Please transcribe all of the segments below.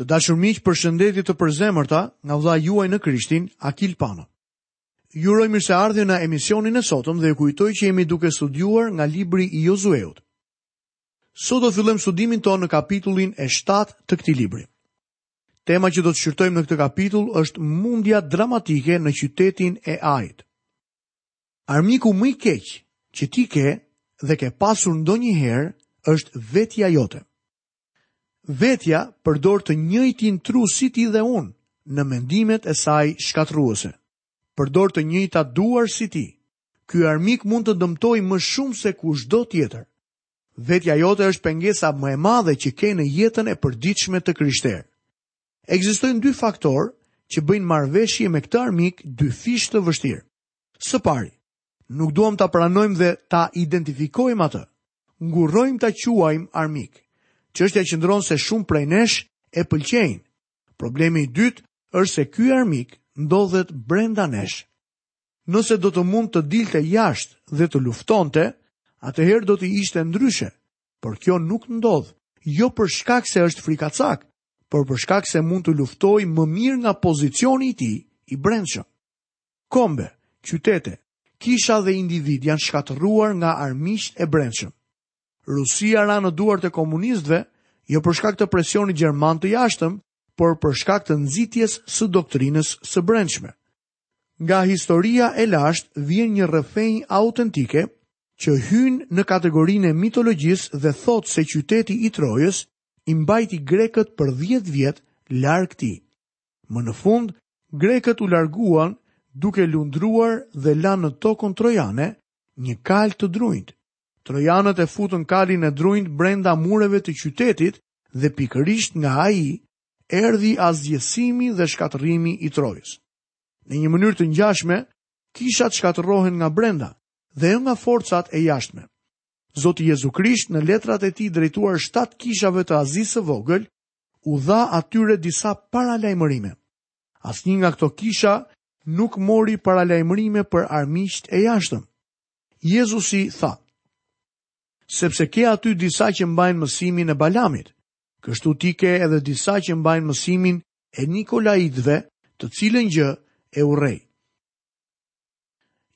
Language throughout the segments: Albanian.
Të dashur miq, përshëndetje të përzemërta nga vlla juaj në Krishtin, Akil Pano. Ju uroj mirëseardhje në emisionin e sotëm dhe ju kujtoj që jemi duke studiuar nga libri i Josueut. Sot do fillojmë studimin tonë në kapitullin e 7 të këtij libri. Tema që do të shqyrtojmë në këtë kapitull është mundja dramatike në qytetin e Ait. Armiku më i keq që ti ke dhe ke pasur ndonjëherë është vetja jote. Vetja përdor të njëjtin tru si ti dhe unë në mendimet e saj shkatërruese. Përdor të njëjtat duar si ti. Ky armik mund të dëmtojë më shumë se kushdo tjetër. Vetja jote është pengesa më e madhe që ke në jetën e përditshme të krishterë. Ekzistojnë dy faktorë që bëjnë marrëveshjen me këtë armik dyfisht të vështirë. Së pari, Nuk duam ta pranojmë dhe ta identifikojmë atë. Ngurrojmë ta quajmë armik. Çështja qëndron se shumë prej nesh e pëlqejnë. Problemi i dytë është se ky armik ndodhet brenda nesh. Nëse do të mund të dilte jashtë dhe të luftonte, atëherë do të ishte ndryshe, por kjo nuk ndodh, jo për shkak se është frikacak, por për shkak se mund të luftojë më mirë nga pozicioni i tij i brendshëm. Kombe, qytete, kisha dhe individë janë shkatërruar nga armiqtë e brendshëm. Rusia ra në duart e komunistëve, jo për shkak të presionit gjerman të jashtëm, por për shkak të nxitjes së doktrinës së brendshme. Nga historia e lashtë vjen një rrëfenjë autentike që hyn në kategorinë e mitologjisë dhe thotë se qyteti i Trojës i mbajti grekët për dhjetë vjet larg tij. Më në fund, grekët u larguan duke lundruar dhe lanë në tokën trojane një kalë të drunjtë. Trojanët e futën kalin e drunjtë brenda mureve të qytetit dhe pikërisht nga ai erdhi asgjësimi dhe shkatërrimi i Trojës. Në një mënyrë të ngjashme, kishat shkatërrohen nga brenda dhe jo nga forcat e jashtme. Zoti Jezu Krisht në letrat e tij drejtuar shtatë kishave të Azisë së Vogël u dha atyre disa paralajmërime. Asnjë nga këto kisha nuk mori paralajmërime për armiqtë e jashtëm. Jezusi tha, sepse ke aty disa që mbajnë mësimin e Balamit, kështu ti ke edhe disa që mbajnë mësimin e Nikolaitëve, të cilën gjë e urrej.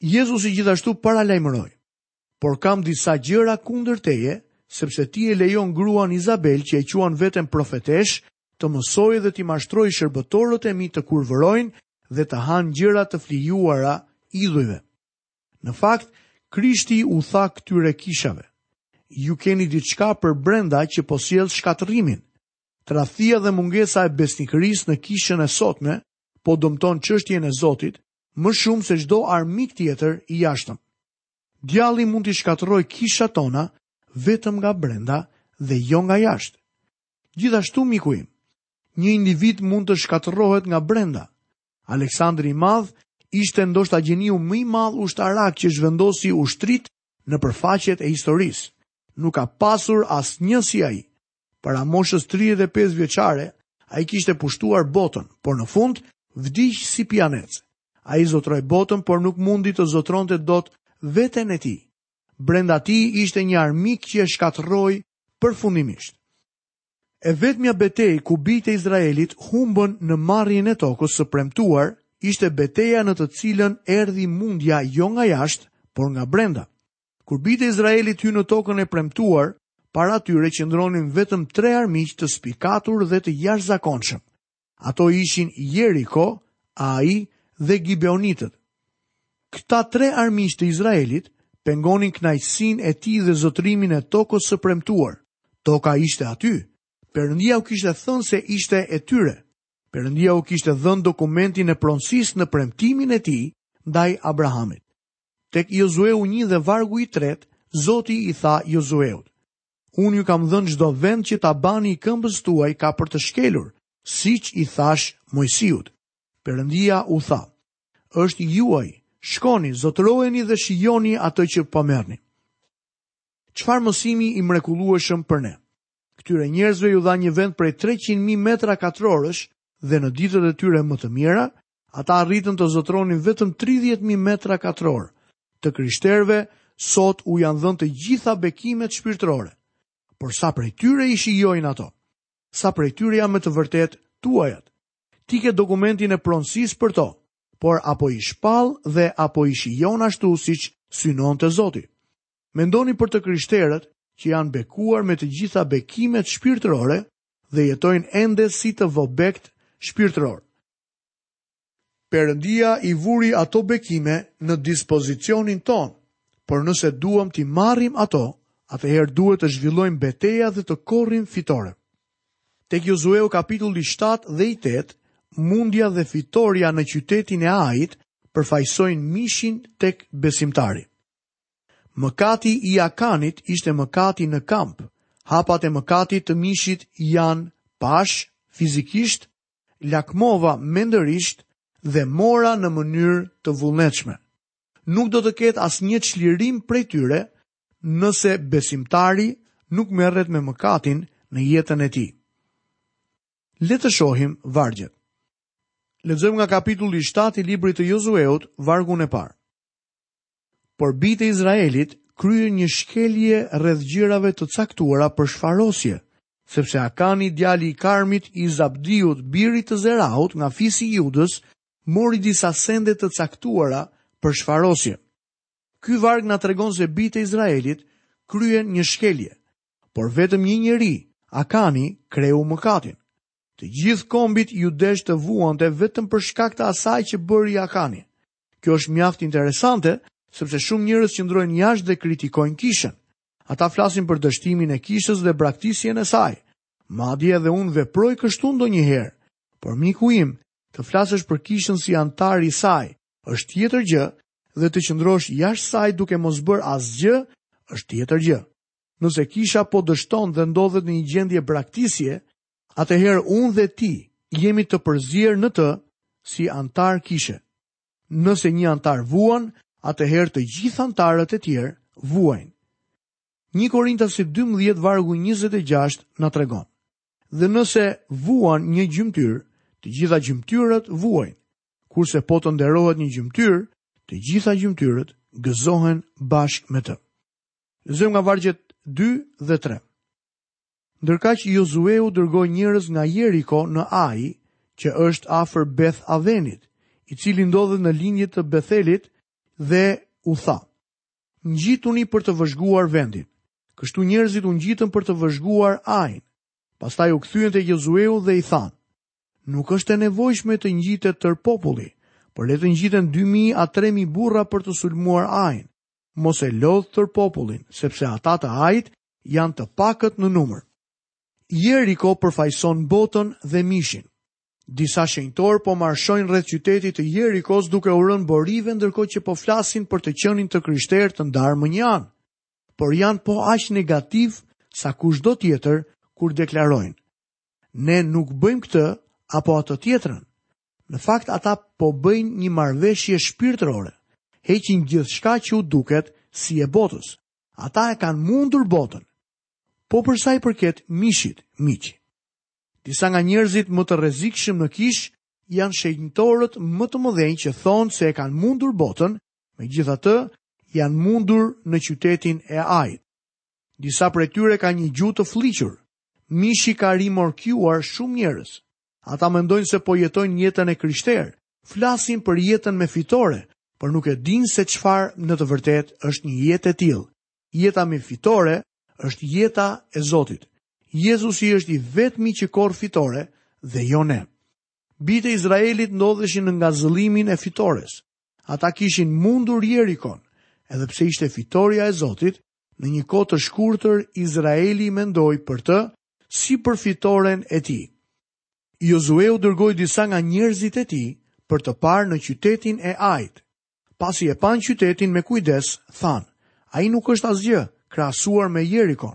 Jezusi gjithashtu paralajmëroi, Por kam disa gjëra kundër teje, sepse ti e lejon gruan Izabel që e quan veten profeteshë, të mësojë dhe t'i mashtrojë shërbëtorët e mi të kurvërojnë dhe të hanë gjëra të flijuara idhujve. Në fakt, Krishti u tha këtyre kishave, Ju keni diçka për brenda që po sjell shkatërrimin. Tradhtia dhe mungesa e besnikërisë në kishën e sotme po dëmton çështjen e Zotit më shumë se çdo armik tjetër i jashtëm. Djalli mund t'i shkatërrojë kishat tona vetëm nga brenda dhe jo nga jashtë. Gjithashtu miku im, një individ mund të shkatërrohet nga brenda. Aleksandri i Madh ishte ndoshta gjeniu më i madh ushtarak që zhvendosi ushtritë nëpër faqet e historisë. Nuk ka pasur asnjë si ai. Para moshës 35-vjeçare, ai kishte pushtuar botën, por në fund, vdiq si pijanec. Ai zotëroi botën, por nuk mundi të zotëronte dot veten e tij. Brenda tij ishte një armik që e shkatërroi përfundimisht. E vetmja betejë ku bijtë e Izraelit humbën në marrjen e tokës së premtuar, ishte beteja në të cilën erdhi mundja jo nga jashtë, por nga brenda. Kur bijtë e Izraelit hynë në Tokën e Premtuar, para tyre qëndronin vetëm tre armiq të spikatur dhe të jashtëzakonshëm. Ato ishin Jeriko, Ai dhe Gibeonitët. Këta tre armiq të Izraelit pengonin kënaqësinë e tij dhe zotërimin e tokës së premtuar. Toka ishte aty. Perëndia u kishte thënë se ishte e tyre. Perëndia u kishte dhënë dokumentin e pronësisë në premtimin e tij ndaj Abrahamit. Tek Jozueu një dhe vargu i tretë, Zoti i tha Jozueut, Unë ju kam dhënë çdo vend që tabani i këmbës suaj ka për të shkelur, siç i thashë Moisiut. Perëndia u tha, është i juaji, shkoni, zotërojeni dhe shijoni atë që po merrni. Çfarë mësimi i mrekullueshëm për ne. Këtyre njerëzve iu dha një vend prej 300.000 metra katrorësh dhe në ditët e tyre më të mira, ata arritën të zotëronin vetëm 30.000 metra katrorë. Të krishterëve sot u janë dhënë të gjitha bekimet shpirtërore. Por sa prej tyre i shijojnë ato? Sa prej tyre janë me të vërtetë tuajat? Ti ke dokumentin e pronësisë për to, por a po i shpall dhe a po i shijon ashtu siç synonte Zoti. Mendoni për të krishterët që janë bekuar me të gjitha bekimet shpirtërore dhe jetojnë ende si të vobektë shpirtërorë. Perëndia i vuri ato bekime në dispozicionin tonë, por nëse duam t'i marrim ato, atëherë duhet të zhvillojmë beteja dhe të korrim fitore. Tek Jozueu kapitulli 7 dhe i 8, mundja dhe fitorja në qytetin e Ait përfaqësojnë mishin tek besimtari. Mëkati i Akanit ishte mëkati në kamp. Hapat e mëkatit të mishit janë pashë fizikisht lakmova mendërisht dhe mora në mënyrë të vullnetshme. Nuk do të ketë asnjë çlirim prej tyre nëse besimtari nuk merret me mëkatin në jetën e tij. Le të shohim vargjet. Lexojmë nga kapitulli 7 i librit të Jozueut, vargun e parë. Por bijtë e Izraelit kryen një shkelje rreth gjërave të caktuara për shfarosje, sepse Akani, djali i Karmit, i Zabdiut, birit të Zerahut nga fisi i Judës, mori disa sende të caktuara për shfarosje. Ky varg na tregon se bijtë e Izraelit kryen një shkelje, por vetëm një njeri, Akani, kreu mëkatin. Të gjithë kombit iu desh të vuante vetëm për shkak të asaj që bëri Akani. Kjo është mjaft interesante, sepse shumë njerëz qëndrojnë jashtë dhe kritikojnë kishën. Ata flasin për dështimin e kishës dhe braktisjen e saj. Madje edhe unë veproj kështu ndonjëherë. Por miku im, të flasësh për kishën si anëtar i saj është tjetër gjë dhe të qëndrosh jashtë saj duke mos bërë asgjë është tjetër gjë. Nëse kisha po dështon dhe ndodhet në një gjendje braktisje, atëherë unë dhe ti jemi të përzier në të si anëtar kishe. Nëse një anëtar vuan, atëherë të gjithë anëtarët e tjerë vuajnë. 1 Korintasi 12 vargu 26 na tregon. Dhe nëse vuan një gjymtyrë, të gjitha gjymtyrët vuajnë. Kurse po të nderohet një gjymtyrë, të gjitha gjymtyrët gëzohen bashkë me të. Lexojmë nga vargjet 2 dhe 3. Ndërkaq Jozueu dërgoi njerëz nga Jeriko në Ai, që është afër Beth Avenit, i cili ndodhet në lindje të Bethelit dhe u tha: Ngjituni për të vëzhguar vendin. Kështu njerëzit u ngjitën për të vëzhguar Ain. Pastaj u kthyen te Jozueu dhe i thanë: Nuk është e nevojshme të ngjitet tërë populli, por le të ngjiten 2000 a 3000 burra për të sulmuar Ain. mos e lodh tërë popullin, sepse ata të Ait janë të paktë në numër. Jeriko përfaqëson botën dhe mishin. Disa shenjtorë po marshojnë rreth qytetit të Jerikos duke u rënë borive ndërkohë që po flasin për të qenit të krishterë të ndarë më një anë. Por janë po aq negativë sa kushdo tjetër kur deklarojnë: Ne nuk bëjmë këtë apo atë tjetrën. Në fakt ata po bëjnë një marrëveshje shpirtërore. Heqin gjithçka që u duket si e botës. Ata e kanë mundur botën. Po për sa i përket mishit, miq. Disa nga njerëzit më të rrezikshëm në kishë janë shenjtorët më të mëdhenj që thonë se e kanë mundur botën, megjithatë janë mundur në qytetin e Ait. Disa prej tyre kanë një gjuhë të flliqur. Mishi ka rimorkuar shumë njerëz. Ata mendojnë se po jetojnë jetën e krishterë, flasin për jetën me fitore, por nuk e dinë se çfarë në të vërtetë është një jetë e tillë. Jeta me fitore është jeta e Zotit. Jezusi është i vetmi që korr fitore dhe jo ne. Bijtë e Izraelit ndodheshin në ngazëllimin e fitores. Ata kishin mundur Jerikon, edhe pse ishte fitorja e Zotit, në një kohë të shkurtër Izraeli mendoi për të si për fitoren e tij. Jozueu dërgoi disa nga njerëzit e tij për të parë në qytetin e Ait. Pasi e panë qytetin me kujdes, thanë, Ai nuk është asgjë, krahasuar me Jerikon.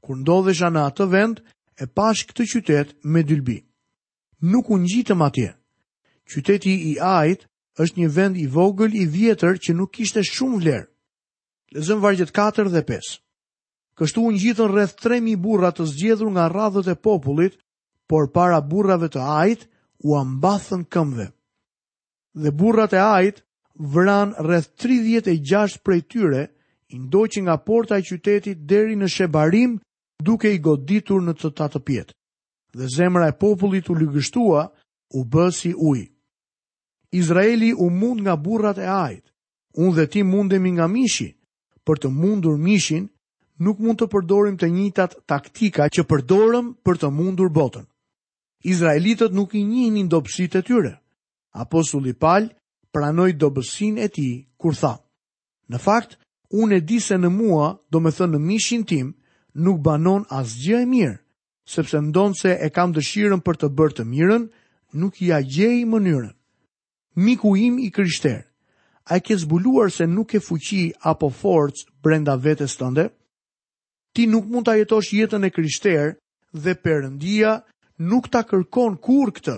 Kur ndodhesha në atë vend, e pashë këtë qytet me dylbi. Nuk u ngjitëm atje. Qyteti i Ait është një vend i vogël i vjetër që nuk kishte shumë vlerë. Lexojmë vargjet 4 dhe 5. Kështu u ngjitën rreth 3000 burra të zgjedhur nga radhët e popullit, por para burrave të Ait ua mbathën këmbëve. Dhe burrat e Ait vranë rreth 36 prej tyre, i ndoqi nga porta e qytetit deri në Shebarim, duke i goditur në të tatëpjetë. Dhe zemra e popullit u ligështua, u bë si ujë. Izraeli u mund nga burrat e Ait. Unë dhe ti mundemi nga mishi, Për të mundur mishin, nuk mund të përdorim të njëjtat taktika që përdorëm për të mundur botën. Izraelitët nuk i njihnin dobësitë e tyre. Apostulli Pal pranoi dobësinë e tij kur tha: Në fakt, unë e di se në mua, domethënë në mishin tim, nuk banon asgjë e mirë, sepse ndonëse e kam dëshirën për të bërë të mirën, nuk ia gjej mënyrën. Miku im i krishterë, a e ke zbuluar se nuk ke fuqi apo forcë brenda vetes tënde? Ti nuk mund ta jetosh jetën e krishterë dhe Perëndia nuk ta kërkon kurrë këtë.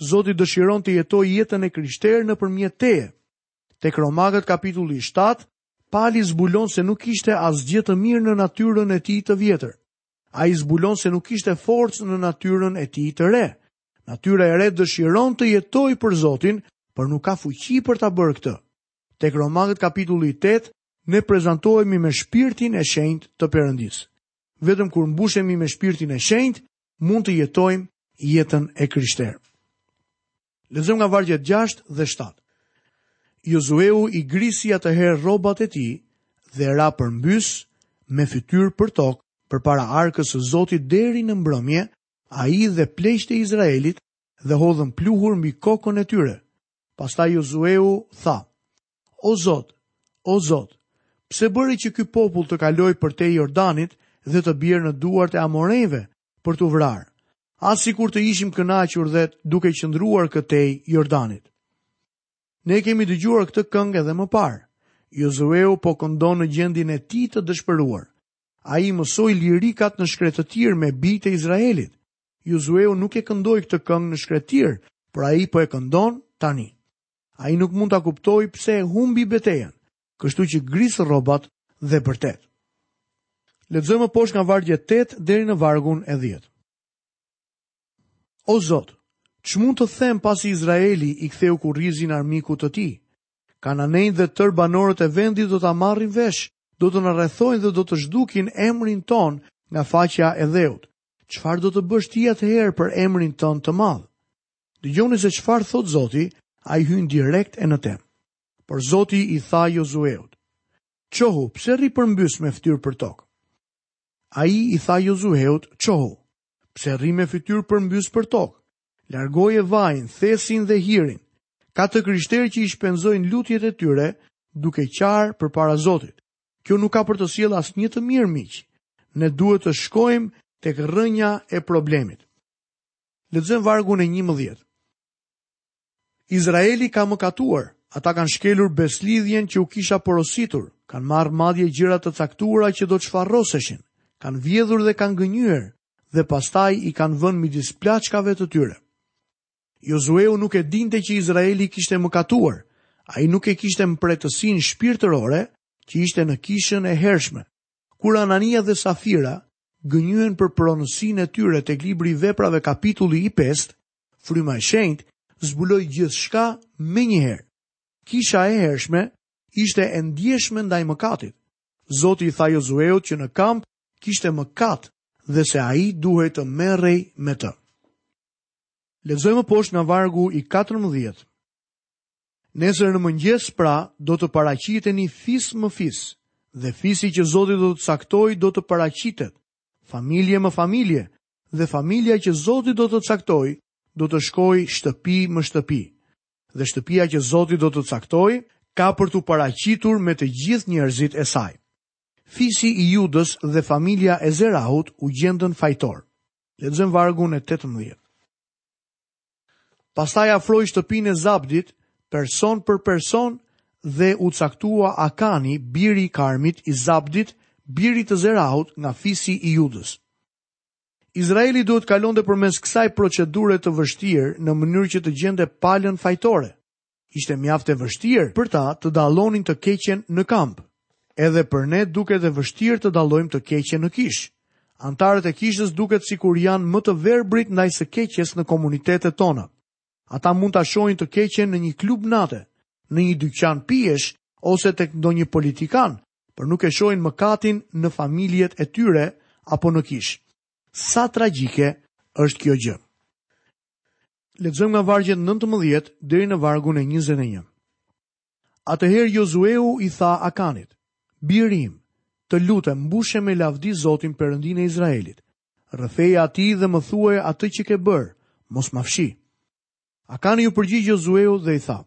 Zoti dëshiron të jetojë jetën e krishterë nëpërmjet teje. Tek Romakët kapitulli shtatë, Pali zbulon se nuk kishte asgjë të mirë në natyrën e tij të vjetër. Ai zbulon se nuk kishte forcë në natyrën e tij të re, Natyra e re dëshiron të jetojë për Zotin, por nuk ka fuqi për ta bërë këtë. Tek Romakët kapitulli 8, ne prezantohemi me shpirtin e shenjtë të Perëndisë. Vetëm kur mbushemi me shpirtin e shenjtë, mund të jetojmë jetën e krishterë. Lexojmë nga vargjet 6 dhe 7. Jozueu i grisi atëherë rrobat e tij dhe ra përmbys me fytyrë për tokë përpara arkës së Zotit deri në mbrëmje, Ai dhe pleqtë e Izraelit dhe hodhën pluhur mbi kokën e tyre. Pastaj Jozueu tha: O Zot, o Zot, pse bëri që ky popull të kalojë përtej Jordanit dhe të bjerë në duart e amorejve për t'u vrarë? Ah sikur të ishim kënaqur dhe duke qëndruar këtej Jordanit. Ne kemi dëgjuar këtë këngë edhe më parë. Jozueu po këndon në gjendjen e tij të dëshpëruar. Ai i mësoi lirikat në shkretëtirë me bijtë e Izraelit. Jozueu nuk e këndoi këtë këngë në shkretëtirë, por ai po e këndon tani. Ai nuk mund ta kuptojë pse e humbi betejën, kështu që gris rrobat dhe bërtet. Lexojmë poshtë nga vargu i 8 deri në vargun e 10. O Zot, ç'mund të them pasi Izraeli i ktheu kurrizin armikut të tij? Kananejtë dhe tërë banorët e vendit do ta marrin vesh, do të na rrethojnë dhe do të zhdukin emrin tonë nga faqja e dheut. Çfarë do të bësh ti atëherë për emrin tënd të madh? Dëgjoni se çfarë thotë Zoti, ai hyn direkt në temë. Por Zoti i tha Jozueut, Çohu, pse rri përmbys me fytyrë për tokë? Ai i tha Jozueut, Çohu, pse rri me fytyrë përmbys për tokë? Largoje vajin, thesin dhe hirin. Ka të krishterë që i shpenzojnë lutjet e tyre duke qarë përpara Zotit. Kjo nuk ka për të sjellë asnjë të mirë miq. Ne duhet të shkojmë tek rrënja e problemit. Lexojmë vargun e njëmbëdhjetë. Izraeli ka mëkatuar, ata kanë shkelur besëlidhjen që u kisha porositur, kanë marrë madje gjëra të caktuara që do të shfaroseshin, kanë vjedhur dhe kanë gënjyer, dhe pastaj i kanë vënë midis plaçkave të tyre. Jozueu nuk e dinte që Izraeli kishte mëkatuar, ai nuk e kishte mprehtësinë shpirtërore që ishte në kishën e hershme. Kur Anania dhe Safira gënjyen për pronësinë e tyre tek libri i Veprave kapitulli i pestë, fryma e shenjtë zbuloi gjithçka menjëherë. Kisha e hershme ishte e ndjeshme ndaj mëkatit. Zoti i tha Jozueut që në kamp kishte mëkat dhe se ai duhej të merrej me të. Lexojmë më poshtë nga vargu i 14. Nesër në mëngjes pra do të paraqiteni fis më fis, dhe fisi që Zoti do të caktojë do të paraqitet, familje më familje, dhe familja që Zoti do të caktojë do të shkojë shtëpi më shtëpi. dhe shtëpia që Zoti do të caktojë ka për t'u paraqitur me të gjithë njerëzit e saj. Fisi i Judës dhe familja e Zerahut u gjendën fajtorë. Lexojmë vargun e 18. Pastaj afroi shtëpinë e Zabdit, person për person, dhe u caktua Akani, biri i Karmit, i Zabdit, birit të Zerahut nga fisi i Judës. Izraeli duhet të kalonte përmes kësaj procedure të vështirë në mënyrë që të gjente palën fajtore. Ishte mjaft e vështirë për ta të dallonin të keqen në kamp. Edhe për ne duket e vështirë të dallojmë të keqen në kishë. Anëtarët e kishës duket sikur janë më të verbërit ndaj së keqes në komunitetet tona. Ata mund ta shohin të keqen në një klub nate, në një dyqan pijesh ose tek ndonjë politikan, por nuk e shohin mëkatin në familjet e tyre apo në kishë. Sa tragjike është kjo gjë. Lexojmë nga vargjet 19 deri në vargun e 21. Atëherë Jozueu i tha Akanit: Biri im, të lutem mbushe me lavdi Zotin Perëndinë e Izraelit. Rrëfeja atij dhe më thuaj atë që ke bërë, mos ma fshih. Akani iu përgjigj Jozueut dhe i tha: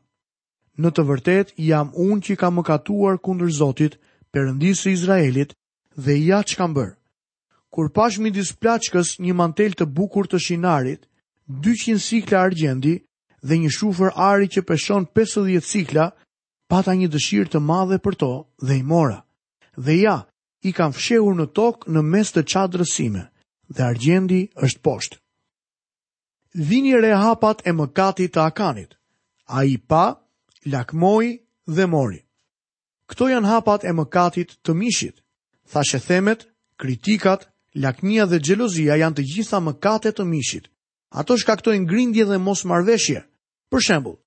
Në të vërtetë, jam unë që kam mëkatuar kundër Zotit, Perëndisë së Izraelit, dhe ja ç'kam bërë. Kur pashë midis plaçkës një mantel të bukur të Shinarit, 200 sikla argjendi dhe një shufër ari që peshonte 50 sikla, pata një dëshirë të madhe për to dhe i mora. Dhe ja, i kam fshehur në tokë në mes të çadrës sime, dhe argjendi është poshtë. Vini re hapat e mëkatit të Akanit. Ai pa, lakmoi dhe mori. Këto janë hapat e mëkatit të mishit. Thashethemet, kritikat, lakmia dhe xhelozia janë të gjitha mëkate të mishit. Ato shkaktojnë grindje dhe mosmarrëveshje. Për shembul,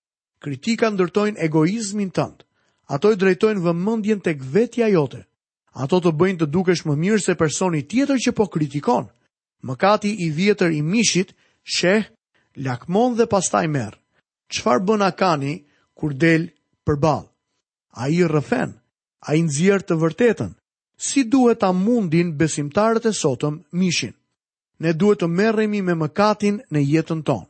kritikat ndërtojnë egoizmin tënd. Ato e drejtojnë vëmendjen tek vetja jote. Ato të bëjnë të dukesh më mirë se personi tjetër që po kritikon. Mëkati i vjetër i mishit sheh, lakmon dhe pastaj merr. Çfarë bën Akani kur del përballë? Ai rrëfen, ai nxjerr të vërtetën. Si duhet ta mundin besimtarët e sotëm mishin? Ne duhet të merremi me mëkatin në jetën tonë.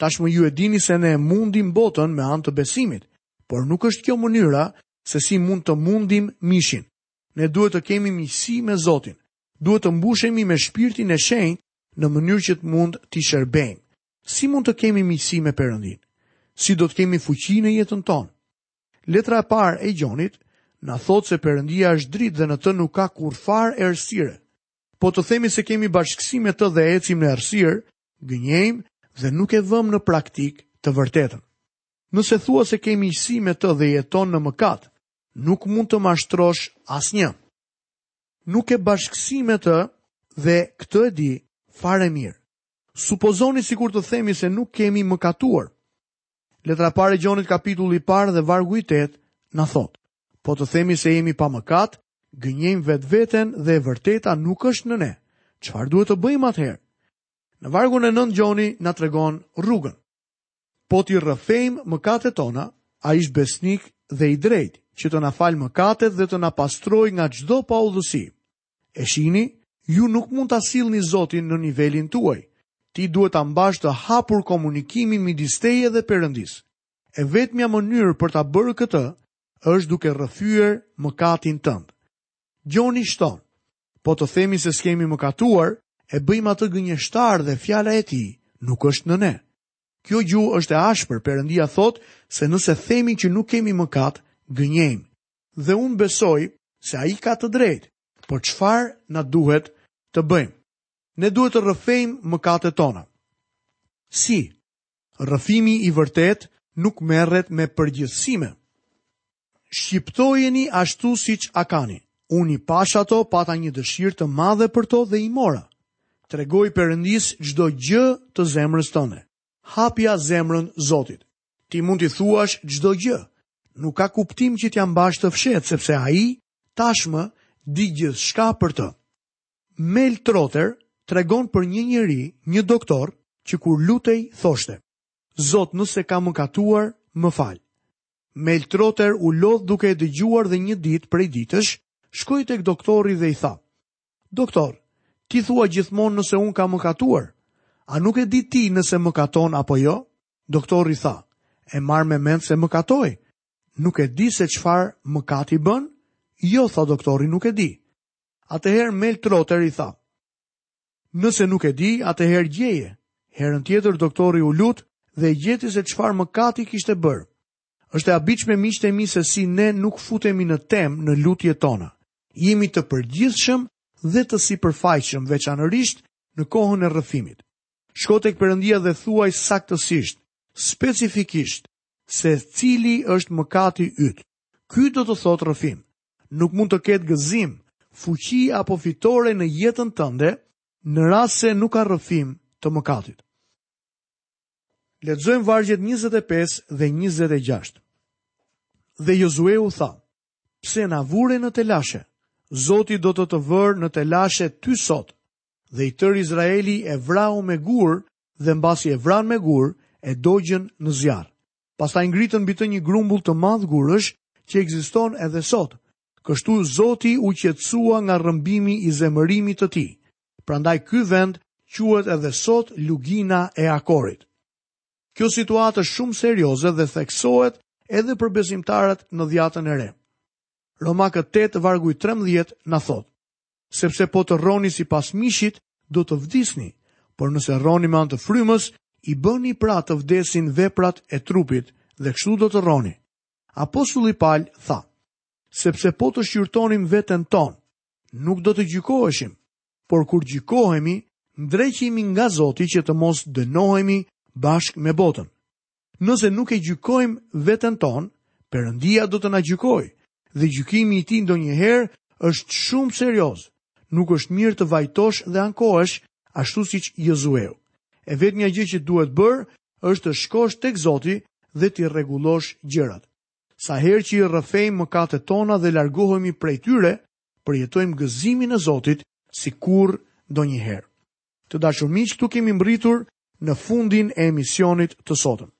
Tashmë ju e dini se ne e mundim botën me anë të besimit, por nuk është kjo mënyra se si mund të mundim mishin. Ne duhet të kemi miqësi me Zotin, Duhet të mbushemi me shpirtin e shenjtë në mënyrë që të mund t'i shërbejmë. Si mund të kemi miqësi me Perëndinë? Si do të kemi fuqi në jetën tonë? Letra e parë e Gjonit na thotë se Perëndia është dritë dhe në të nuk ka kurrfarë errësire. Po të themi se kemi bashkësi me të dhe ecim në errësirë, gënjejmë dhe nuk e vëmë në praktikë të vërtetën. Nëse thua se ke miqësi me të dhe jeton në mëkat, nuk mund të mashtrosh asnjë. Nuk ke bashkësi me të dhe këtë e di fare mirë. Supozoni sikur të themi se nuk kemi mëkatuar. Letra e parë e Gjonit kapitulli i parë dhe vargu i tetë na thotë. Po të themi se jemi pa mëkat, gënjejmë vetveten dhe e vërteta nuk është në ne. Çfarë duhet të bëjmë atëherë? Në vargun e nëntë Gjoni na tregon rrugën. Po t'i rrëfejmë mëkatet tona, Ai është besnik dhe i drejtë, që të na falë mëkatet dhe të na pastrojë nga çdo paudhësi. E shihni, ju nuk mund ta sillni Zotin në nivelin tuaj. Ti duhet ta mbash të hapur komunikimin midis teje dhe Perëndisë. E vetmja mënyrë për ta bërë këtë është duke rrëfyer mëkatin tënd. Gjoni shton, Po të themi se s'kemi mëkatuar, e bëjmë atë gënjeshtar dhe fjala e tij nuk është në ne. Kjo gjuhë është e ashpër, Perëndia thotë se nëse themi që nuk kemi mëkat, gënjejmë. Dhe unë besoj se ai ka të drejtë. Por çfarë na duhet të bëjmë? Ne duhet të rrëfejmë mëkatet tona. Si? Rrëfimi i vërtetë nuk merret me përgjithësime. Shqiptojeni ashtu siç Akani. Unë i pashë ato, pata një dëshirë të madhe për to dhe i mora. Tregoji Perëndisë çdo gjë të zemrës tënde. Hapja zemrën Zotit. Ti mund t'i thuash çdo gjë. Nuk ka kuptim që t'ia mbash të fshehtë, sepse ai, tashmë, di gjithçka për të. Mel Trotter tregon për një njeri, një doktor, që kur lutej thoshte, Zot, nëse kam mëkatuar, më fal. Mel Trotter u lodh duke e dëgjuar dhe një ditë prej ditësh shkoi tek doktori dhe i tha, Doktor, ti thua gjithmonë nëse unë kam mëkatuar, a nuk e di ti nëse mëkaton apo jo? Doktori tha, e marr me mend se mëkatoj, nuk e di se çfarë mëkati bën? Jo, tha doktori, nuk e di. Atëherë Mel Trotter i tha, Nëse nuk e di, atëherë gjeje. Herën tjetër doktori u lut dhe e gjeti se çfarë mëkati kishte bërë. Është e habitshme miqtë e mi se si ne nuk futemi në temë në lutjet tona. Jemi të përgjithshëm dhe të sipërfaqshëm, veçanërisht në kohën e rrëfimit. Shko tek Perëndia dhe thuaj saktësisht, specifikisht se cili është mëkati yt. Ky do të thotë rrëfim. Nuk mund të ketë gëzim, fuqi apo fitore në jetën tënde në rast se nuk ka rrëfim të mëkatit. Lexojmë vargjet 25 dhe 26. Dhe Jozueu tha: Pse na vure në telashe? Zoti do të të vërë në telashe ty sot. Dhe i tërë Izraeli e vrau me gurë dhe mbasi e vranë me gurë, e dogjën në zjarr. Pastaj ngritën mbi të një grumbull të madh gurësh që ekziston edhe sot. Kështu Zoti u qetësua nga rrëmbimi i zemërimit të tij. Prandaj ky vend quhet edhe sot Lugina e Akorit. Kjo situatë është shumë serioze dhe theksohet edhe për besimtarët në Dhiatën e Re. Romakët 8 vargu i 13 na thotë: Sepse po të rroni sipas mishit, do të vdisni, por nëse rroni me anë të frymës, i bëni pra të vdesin veprat e trupit dhe kështu do të rroni. Apostulli Pal tha, sepse po të shqyrtonim veten tonë, nuk do të gjykoheshim, por kur gjykohemi, ndreqemi nga Zoti që të mos dënohemi bashkë me botën. Nëse nuk e gjykojmë veten tonë, Perëndia do të na gjykojë dhe gjykimi i tij ndonjëherë është shumë serioz. Nuk është mirë të vajtosh dhe ankohesh ashtu siç Jozueu. E vetmja gjë që duhet bërë është të shkosh tek Zoti dhe t'i rregullosh gjërat. Sa herë që i rrëfejmë mëkatet tona dhe largohemi prej tyre, përjetojmë gëzimin e Zotit si kurrë ndonjëherë. Të dashur miq, këtu kemi mbërritur në fundin e emisionit të sotëm.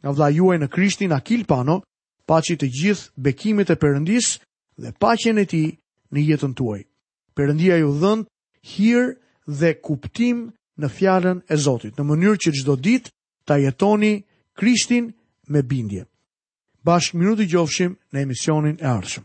Nga vëllai juaj në Krishtin Akil Pano, paçi të gjithë bekimet e Perëndisë dhe paqen e tij në jetën tuaj. Perëndia ju dhëntë hir dhe kuptim në fjalën e Zotit, në mënyrë që çdo ditë ta jetoni Krishtin me bindje. Bashkë mirudëgjofshim në emisionin e ardhshëm.